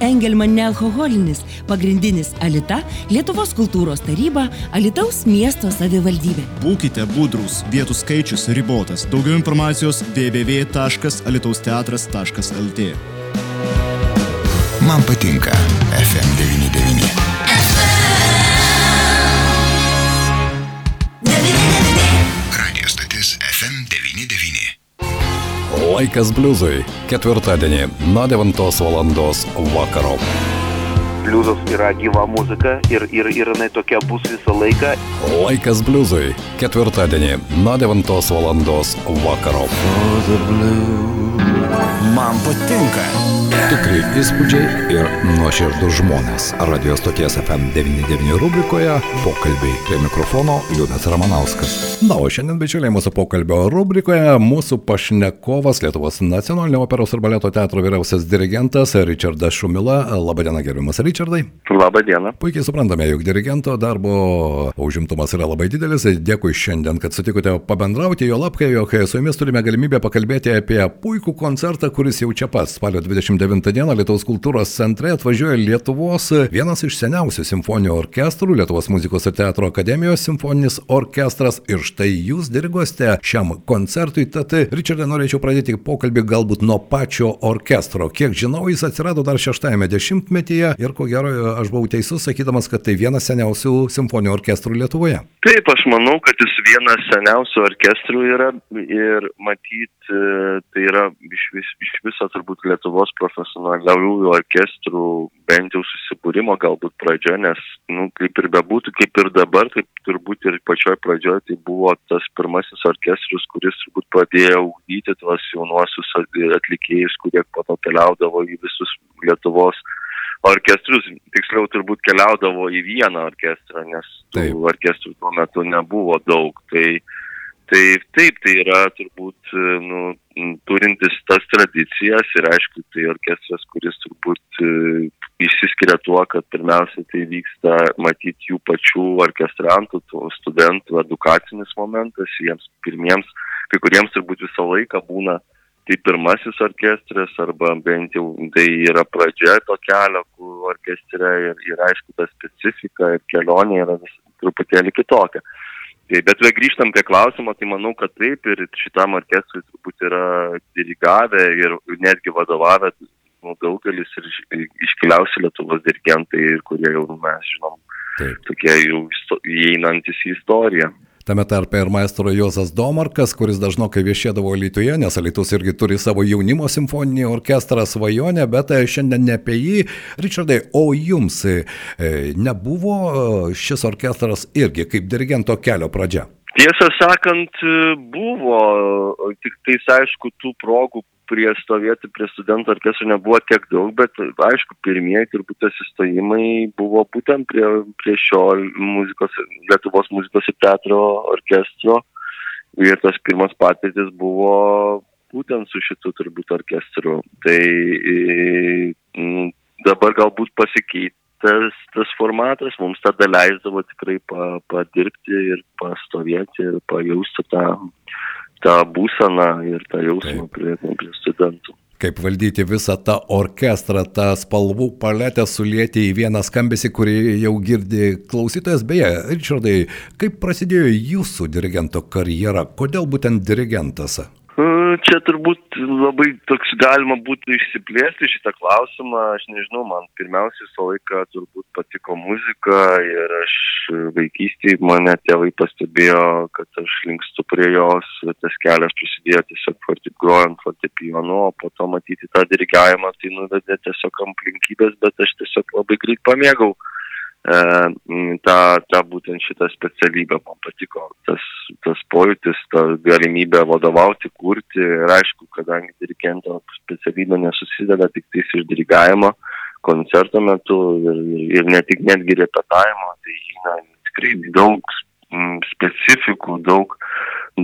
Engelman nealkoholinis, pagrindinis Alita, Lietuvos kultūros taryba, Alitaus miesto savivaldybė. Būkite budrus, vietų skaičius ribotas. Daugiau informacijos www.alitausteatras.lt. Man patinka FM99. Laikas bliuzui. Ketvirtadienį nuo 9 val. vakaro. bliuzas yra gyva muzika ir, ir, ir jinai tokia bus visą laiką. Laikas bliuzui. Ketvirtadienį nuo 9 val. vakaro. Man patinka. Tikrai įspūdžiai ir nuoširdus žmonės. Radio stoties FM99 rubrikoje pokalbiai prie mikrofono Liūdas Ramanauskas. Na, o šiandien, bičiuliai, mūsų pokalbio rubrikoje mūsų pašnekovas Lietuvos nacionalinio operos ir baleto teatro vyriausias dirigentas Richardas Šumila. Labadiena, gerbiamas Richardai. Labą dieną. Puikiai suprantame, jog dirigento darbo užimtumas yra labai didelis. Dėkui šiandien, kad sutikote pabendrauti, jo lapkai, jog su jumis turime galimybę pakalbėti apie puikų koncertą, kuris jau čia pat spalio 29 dieną Lietuvos kultūros centre atvažiuoja Lietuvos vienas iš seniausių simfoninių orkestrų, Lietuvos muzikos ir teatro akademijos simfoninis orkestras. Ir štai jūs diriguosite šiam koncertui. Tad, Richardai, norėčiau pradėti pokalbį galbūt nuo pačio orkestro. Kiek žinau, jis atsirado dar šeštajame dešimtmetyje ir ko gero aš buvau teisus, sakydamas, kad tai vienas seniausių simfoninių orkestrų Lietuvoje. Taip, aš manau, kad jis vienas seniausių orkestrų yra ir matyt, e, tai yra iš, vis, iš viso turbūt Lietuvos profesionaliųjų orkestrų bent jau susibūrimo galbūt pradžia, nes, nu, kaip ir bebūtų, kaip ir dabar, taip turbūt ir pačioj pradžioje tai buvo tas pirmasis orkestras, kuris turbūt pradėjo ugdyti tuos jaunuosius atlikėjus, kurie po to keliaudavo į visus Lietuvos orkestrus, tiksliau turbūt keliaudavo į vieną orkestrą, nes tų orkestrų tuo metu nebuvo daug. Tai, tai taip, tai yra turbūt nu, turintis tas tradicijas ir aišku, tai orkestras, kuris turbūt e, išsiskiria tuo, kad pirmiausia tai vyksta matyti jų pačių orkestrantų, tų studentų edukacinis momentas, jiems pirmiems, kai kuriems turbūt visą laiką būna tai pirmasis orkestras arba bent jau tai yra pradžia to kelio kur orkestre ir, ir aišku ta specifika ir kelionė yra vis truputėlį kitokia. Tai, bet vėl grįžtam prie klausimo, tai manau, kad taip ir šitam orkestrui turbūt yra dirigavę ir netgi vadovavę nu, daugelis ir iš- iškiliausi Lietuvos dirigentai, ir kurie jau mes žinom, Taip. tokie jau įeinantis į istoriją. Tame tarpe ir maestro Jozas Domarkas, kuris dažnokai viešėdavo Lietuvoje, nes Alitus irgi turi savo jaunimo simfoninį orkestrą svajonę, bet e, šiandien ne apie jį. Richardai, o jums e, nebuvo e, šis orkestras irgi kaip dirigento kelio pradžia? Tiesą sakant, buvo, tik tais aišku, tų progų prie stovėti prie studentų orkestro nebuvo tiek daug, bet aišku, pirmieji turbūt įstojimai buvo būtent prie, prie šio muzikos, Lietuvos muzikos ir teatro orkestro. Ir tas pirmas patirtis buvo būtent su šitu turbūt orkestru. Tai m, dabar galbūt pasikeitė tas, tas formatas mums tada leisdavo tikrai pa, padirbti ir pastovėti ir pajausti tą, tą būseną ir tą jausmą prie, prie studentų. Kaip valdyti visą tą orkestrą, tą spalvų paletę sulėti į vieną skambesį, kurį jau girdi klausytojas. Beje, Richardai, kaip prasidėjo jūsų dirigento karjera? Kodėl būtent dirigentas? E, Čia turbūt labai toks galima būtų išsiplėsti šitą klausimą. Aš nežinau, man pirmiausia visą laiką turbūt patiko muzika ir aš vaikystėje mane tėvai pastebėjo, kad aš linkstu prie jos. Tas kelias prasidėjo tiesiog forti, grojant fortepijonu, o po to matyti tą dirigavimą, tai nuvedė tiesiog aplinkybės, bet aš tiesiog labai greit pamėgau e, tą, tą būtent šitą specialybę man patiko, tas, tas pojūtis, ta galimybė vadovauti, kurti ir aišku, kadangi dirigento specialybė nesusideda tik tais iš dirigavimo koncerto metu ir, ir ne tik netgi repetavimo, tai žinai, tikrai daug specifikų, daug,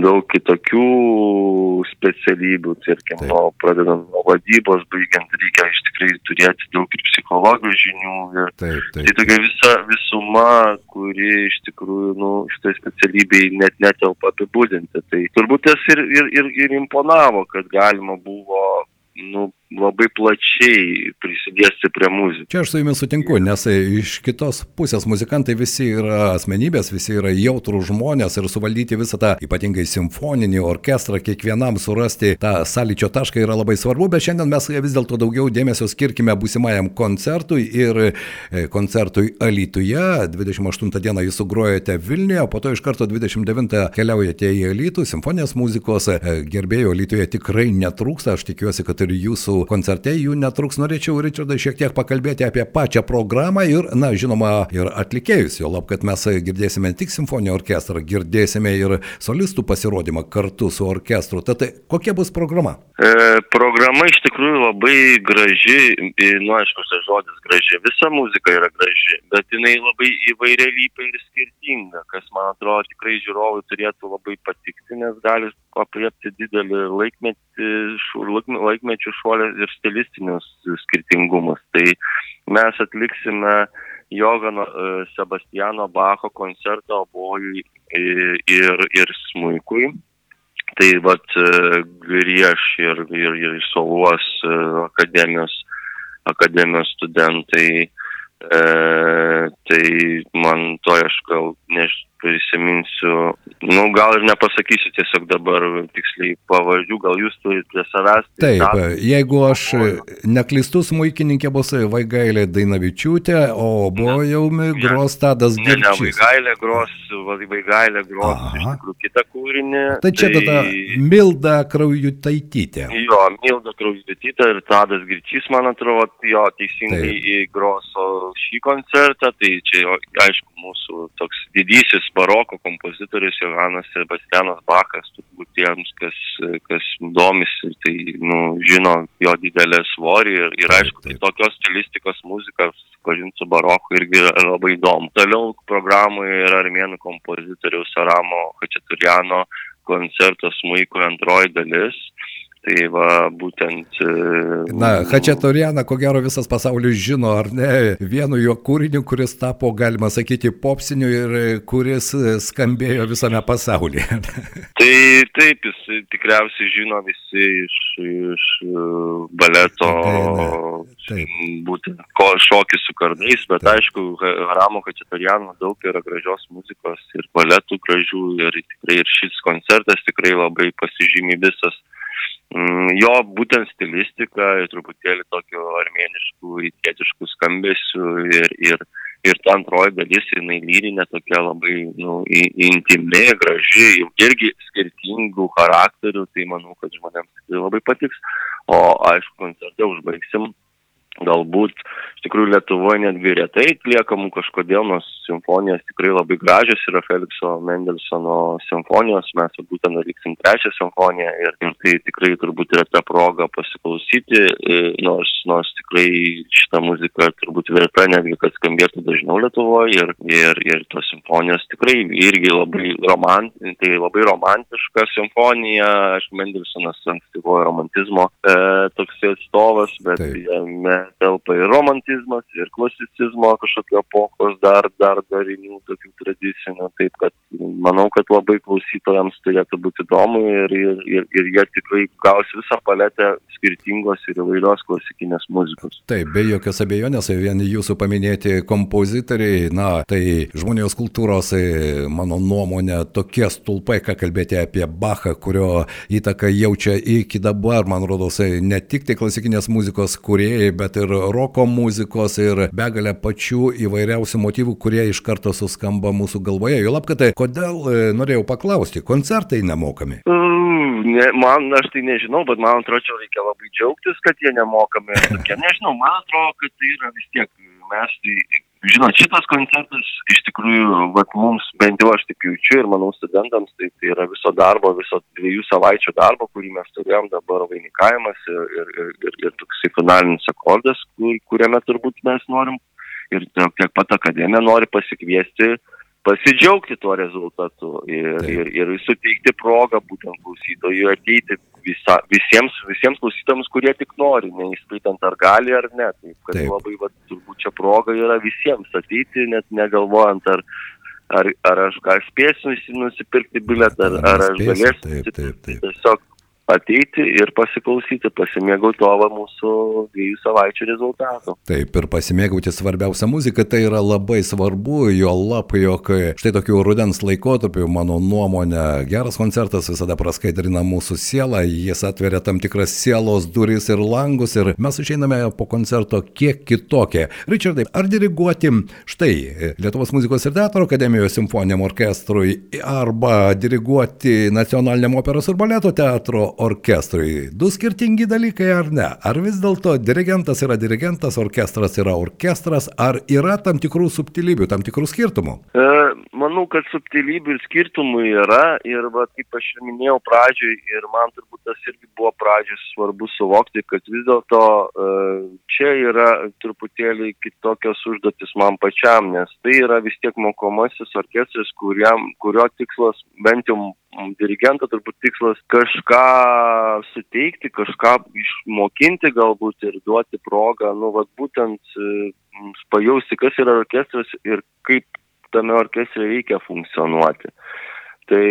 daug kitokių specialybių, tarkim, nuo pradedant nuo vadybos, baigiant reikia iš tikrai turėti daug ir psichologijos žinių ir Taip, Tai taip. tokia visa visuma, kuri iš tikrųjų, nu, šitai specialybei net netelpa apibūdinti. Tai turbūt tas ir, ir, ir, ir imponavo, kad galima buvo, nu, labai plačiai prisidėsi prie muzikos. Čia aš su jumis sutinku, nes iš kitos pusės muzikantai visi yra asmenybės, visi yra jautrų žmonės ir suvaldyti visą tą ypatingai simfoninį orkestrą, kiekvienam surasti tą sąlyčio tašką yra labai svarbu, bet šiandien mes vis dėlto daugiau dėmesio skirkime būsimajam koncertui ir e, koncertui Alytuje. 28 dieną jūs sugrojate Vilniuje, po to iš karto 29 keliaujate į Alytų, simfonijos muzikos e, gerbėjų Alytuje tikrai netrūksta, aš tikiuosi, kad ir jūsų koncerte jų netruks. Norėčiau, Richardai, šiek tiek pakalbėti apie pačią programą ir, na, žinoma, ir atlikėjus, jo lab, kad mes girdėsime ne tik simfoninį orkestrą, girdėsime ir solistų pasirodymą kartu su orkestru. Tad kokia bus programa? E, programa iš tikrųjų labai graži, nu aišku, tas žodis graži, visa muzika yra graži, bet jinai labai įvairialypė ir skirtinga, kas man atrodo tikrai žiūrovui turėtų labai patikti, nes gali apriepti didelį laikmetį, laikmečių šuolį ir stilistinius skirtingumus. Tai mes atliksime Jogano e, Sebastiano Bacho koncertą obojui ir, ir smuikui. Tai vat e, grieš ir, ir, ir soluos e, akademijos, akademijos studentai. E, tai man to aš gal nežinau prisiminsiu, nu gal ir nepasakysiu tiesiog dabar tiksliai pavardžių, gal jūs turite prie savęs. Tai Taip, tą... jeigu aš neklystu, smūkininkė bus Vaigailė Dainavičiūtė, o bojaumi gros Tadas Girčys. Ne, ne, Vaigailė gros, Vaigailė gros Aha. iš tikrųjų kitą kūrinį. Tai čia tai... tada Milda Kraujutaitytė. Jo, Milda Kraujutaitytė ir Tadas Girčys, man atrodo, jo teisingai gros šį koncertą, tai čia aišku mūsų toks didysis baroko kompozitorius Johanas Sebastianas Bakas, turbūt tiems, kas, kas domisi, tai nu, žino jo didelę svorį ir, ir aišku, tai tokios stilistikos muzika susipažinti su baroku irgi yra labai įdomu. Toliau programoje yra armėnų kompozitoriaus Aramo Hačeturiano koncertas Muiko antroji dalis Tai va, būtent. E, Na, Hačetorianą, ko gero, visas pasaulis žino, ar ne, vienu jo kūriniu, kuris tapo, galima sakyti, popsiniu ir kuris skambėjo visame pasaulyje. tai taip, jis tikriausiai žino visi iš, iš e, baleto, taip. būtent ko šokis su kardais, bet taip. aišku, Ramo Hačetoriano daug yra gražios muzikos ir baletų gražių ir tikrai ir šis koncertas tikrai labai pasižymi visas jo būtent stilistika, truputėlį tokio armėniškų, rytietiškų skambesių ir, ir, ir ta antroji dalis, jinai lyrinė tokia labai nu, intimi, graži, irgi skirtingų charakterių, tai manau, kad žmonėms tai labai patiks. O aišku, koncerte užbaigsim galbūt iš tikrųjų Lietuvoje netgi retai atliekamų kažkodėl, nors simfonijos tikrai labai gražios yra Felikso Mendelsono simfonijos, mes būtent atliksim trečią simfoniją ir, tai tikrai turbūt yra ta proga pasiklausyti, e, nors, nors tikrai šita muzika turbūt verta netgi, kad skambėtų dažniau Lietuvoje ir, ir, ir tos simfonijos tikrai irgi labai, romant, tai labai romantiška simfonija, aišku, Mendelsonas ankstyvojo romantizmo e, toks atstovas, bet jame telpa ir romantizmas, ir klasicizmo kažkokio epochos dar, dar darinių tokių tradicinių. Taip kad manau, kad labai klausytojams turėtų būti įdomu ir, ir, ir, ir jie tikrai gaus visą paletę skirtingos ir įvairios klasikinės muzikos. Taip, be jokios abejonės, vien jūsų paminėti kompozitoriai, na, tai žmonijos kultūros, e, mano nuomonė, tokie stulpai, ką kalbėti apie Bachą, kurio įtaką jaučia iki dabar, man rodos, e, ne tik tai klasikinės muzikos kuriejai, bet ir roko muzikos ir begalę pačių įvairiausių motyvų, kurie iš karto suskamba mūsų galvoje. Jo lab, kad tai, kodėl e, norėjau paklausti, koncertai nemokami? Mm, ne, man, aš tai nežinau, bet man atrodo, čia reikia labai džiaugtis, kad jie nemokami. Tokie, nežinau, man atrodo, kad tai yra vis tiek mes tai Žinot, šitas koncertas iš tikrųjų, vat, mums bent jau aš taip jaučiu ir manau studentams, tai, tai yra viso darbo, viso dviejų savaičių darbo, kurį mes turėjom dabar vainikavimas ir, ir, ir, ir, ir toksai finalinis akordas, kur, kuriame turbūt mes norim ir tiek pat akademija nori pasikviesti pasidžiaugti tuo rezultatu ir, Taip. ir, ir suteikti progą būtent klausytojui ateiti visa, visiems, visiems klausytams, kurie tik nori, neįskaitant ar gali ar ne. Taip, kad Taip. labai, va, turbūt čia proga yra visiems ateiti, net negalvojant, ar, ar, ar aš gal spėsiu nusipirkti biletą, ar, ar aš galėsiu. Taip, taip, taip. Tiesiog ateiti ir pasiklausyti, pasimėgauti to va, mūsų dviejų savaičių rezultatų. Taip, ir pasimėgauti svarbiausia muzika, tai yra labai svarbu, jo lap, jog štai tokiu rudens laikotarpiu, mano nuomonė, geras koncertas visada praskaidrina mūsų sielą, jis atveria tam tikras sielos duris ir langus ir mes išeiname po koncerto kiek kitokie. Richardai, ar diriguoti štai Lietuvos muzikos ir teatro akademijos simfoniniam orkestrui arba diriguoti nacionaliniam operos ir baleto teatro orkestrui. Du skirtingi dalykai ar ne? Ar vis dėlto dirigentas yra dirigentas, orkestras yra orkestras, ar yra tam tikrų subtilybių, tam tikrų skirtumų? E, manau, kad subtilybių ir skirtumų yra ir, va, kaip aš ir minėjau pradžioj, ir man turbūt tas irgi buvo pradžioj svarbu suvokti, kad vis dėlto e, čia yra truputėlį kitokios užduotis man pačiam, nes tai yra vis tiek mokomasis orkestras, kuriam, kurio tikslas bent jau dirigento turbūt tikslas kažką suteikti, kažką išmokinti galbūt ir duoti progą, nu, vad būtent pajausti, kas yra orkestras ir kaip tame orkestre reikia funkcionuoti. Tai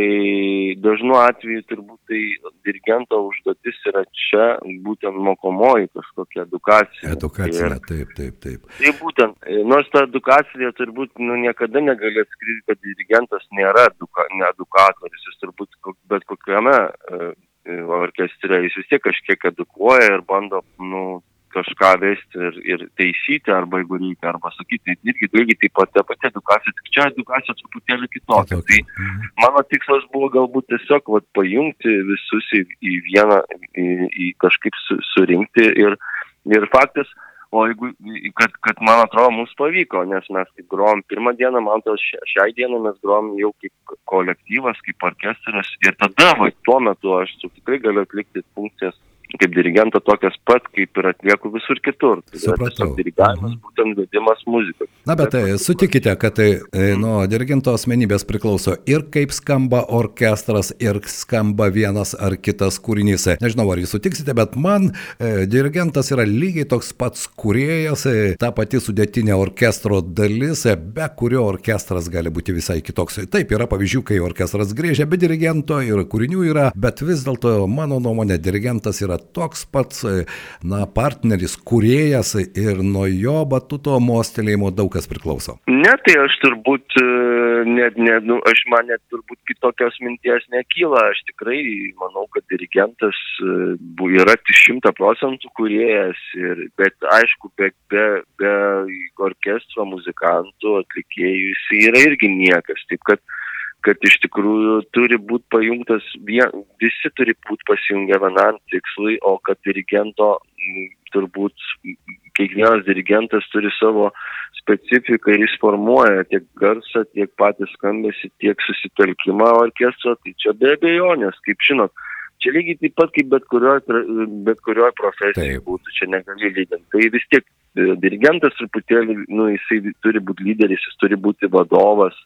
dažnu atveju turbūt tai dirigento užduotis yra čia būtent mokomoji kažkokia edukacija. Edukacija, ir, taip, taip, taip. Tai būtent, nors ta edukacija turbūt nu, niekada negali atskirti, kad dirigentas nėra eduka, ne edukatorius, jis turbūt bet kokiame uh, orkestre jis vis tiek kažkiek edukuoja ir bando nu, kažką vesti ir, ir taisyti, arba jeigu reikia, arba sakyti, irgi lygiai taip pat ta pati edukacija, tik čia edukacija truputėlį kitokia. Tai mano tikslas buvo galbūt tiesiog vat, pajungti visus į, į vieną, į, į kažkaip su, surinkti ir, ir faktas, o jeigu, kad, kad man atrodo, mums pavyko, nes mes kaip grom pirmą dieną, man atrodo, šiai dienai mes grom jau kaip kolektyvas, kaip orkestras. Ir tada, va, tuo metu aš tikrai galiu atlikti funkcijas kaip dirigento tokias pat, kaip ir atlieku visur kitur. Tai Supratau. Dirigavimas, būtent vedimas muzikos. Na, bet tai, sutikite, kad tai nuo dirigento asmenybės priklauso ir kaip skamba orkestras, ir skamba vienas ar kitas kūrinys. Nežinau, ar jūs sutiksite, bet man e, dirigentas yra lygiai toks pats kūrėjas, e, ta pati sudėtinė orkestro dalis, e, be kurio orkestras gali būti visai kitoks. Taip, yra pavyzdžių, kai orkestras grėžia be dirigento ir kūrinių yra, bet vis dėlto mano nuomonė, dirigentas yra toks pats, na, partneris, kuriejas ir nuo jo batuto mostelėjimo daug kas priklauso. Ne, tai aš turbūt, net, net, nu, aš man net turbūt kitokios minties nekyla, aš tikrai manau, kad dirigentas yra šimta procentų kuriejas, ir, bet aišku, be, be, be orkestro muzikantų, atlikėjų jis yra irgi niekas, taip kad kad iš tikrųjų turi būti pajungtas, vien, visi turi būti pasijungę vienam tikslui, o kad dirigento turbūt kiekvienas dirigentas turi savo specifiką ir jis formuoja tiek garsą, tiek patį skambesi, tiek susitelkimą orkestro, tai čia be abejonės, kaip žinot, čia lygiai taip pat kaip bet kurioje bet kurio profesijoje būtų, čia negali lyginti. Tai vis tiek dirigentas truputėlį, nu, jisai turi būti lyderis, jis turi būti vadovas,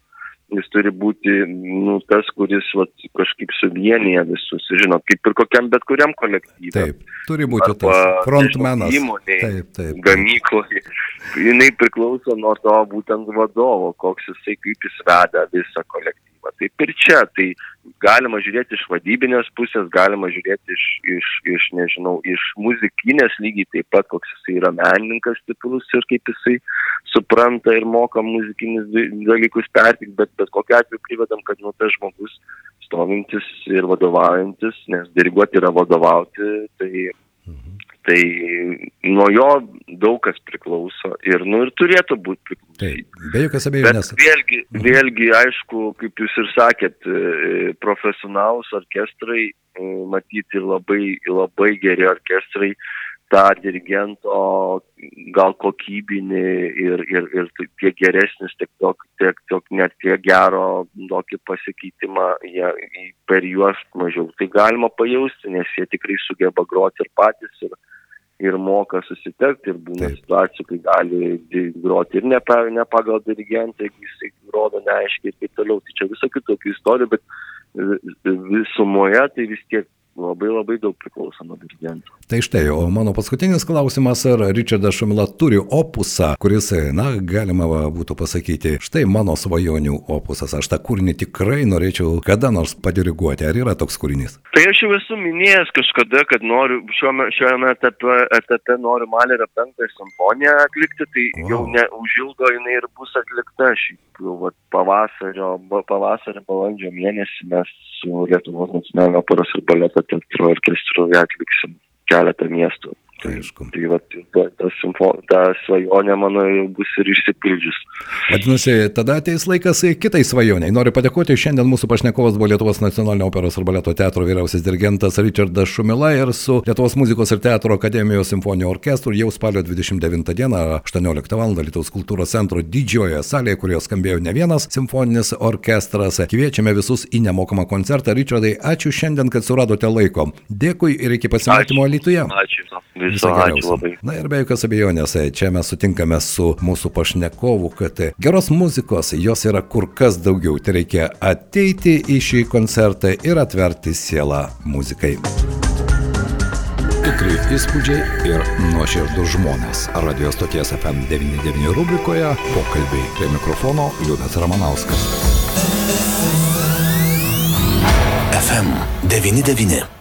jis turi būti nu, tas, kuris vat, kažkaip suvienyje visus, žinot, kaip ir kokiam bet kuriam kolektyvui. Taip, turi būti Arba, tas frontmenas. Įmonė, taip, taip. Gamykloje. Jinai priklauso nuo to būtent vadovo, koks jisai, kaip jis veda visą kolektyvą. Taip ir čia, tai galima žiūrėti iš vadybinės pusės, galima žiūrėti iš, iš, iš nežinau, iš muzikinės lygiai taip pat, koks jisai yra menininkas stiprus ir kaip jisai supranta ir moka muzikinius dalykus pertikti, bet bet kokiu atveju privedam, kad nu tas žmogus stovintis ir vadovaujantis, nes diriguoti yra vadovauti, tai, mhm. Tai nuo jo daug kas priklauso ir, nu, ir turėtų būti. Taip, be jokios abejonės. Bet vėlgi, vėlgi, aišku, kaip jūs ir sakėt, profesionalus orkestrai, matyti labai, labai geri orkestrai, tą dirigento gal kokybinį ir, ir, ir tiek geresnis, tiek, tiek, tiek net tiek gero tokį pasikeitimą jie, per juos mažiau. Tai galima pajausti, nes jie tikrai sugeba groti ir patys ir, ir moka susitekti ir būna Taip. situacijų, kai gali groti ir ne, ne pagal dirigentą, jeigu jisai rodo neaiškiai ir taip toliau. Tai čia visokių tokių istorijų, bet vi- visumoje tai vis tiek labai labai daug priklauso nuo dirigento. Tai štai, o mano paskutinis klausimas, ar Richardas Šumila turi opusą, kuris, na, galima būtų pasakyti, štai mano svajonių opusas, aš tą kūrinį tikrai norėčiau kada nors padiriguoti, ar yra toks kūrinys? Tai aš jau esu minėjęs kažkada, kad noriu, šiuo, šiame etape, etape noriu Malerio penktąją simfoniją atlikti, tai wow. jau ne, užilgo jinai ir bus atlikta, jau vat, pavasario, pavasario balandžio mėnesį mes su Lietuvos nacionalinio operos ir baleto teatro orkestru ją atliksim keletą miestų. Tai. Tai va, ta, ta, ta svajonė mano jau bus ir išsipildžius. Vadinasi, tada ateis laikas kitai svajoniai. Noriu padėkoti, šiandien mūsų pašnekovas buvo Lietuvos nacionalinio operos ir baleto teatro vyriausias dirigentas Richardas Šumila ir su Lietuvos muzikos ir teatro akademijos simfoninio orkestru jau spalio 29 dieną 18 val. Lietuvos kultūros centro didžiojoje salėje, kurioje skambėjo ne vienas simfoninis orkestras. Kviečiame visus į nemokamą koncertą. Richardai, ačiū šiandien, kad suradote laiko. Dėkui ir iki pasimatymo Lietuvoje. Ačiū. Viso ačiū labai. Na ir be jokios abejonės, čia mes sutinkame su mūsų pašnekovu, kad geros muzikos jos yra kur kas daugiau. Tai reikia ateiti į šį koncertą ir atverti sielą muzikai. Tikrai įspūdžiai ir nuoširdus žmonės. Radio stoties FM99 rubrikoje pokalbiai prie mikrofono Liudas Ramanauskas. FM99.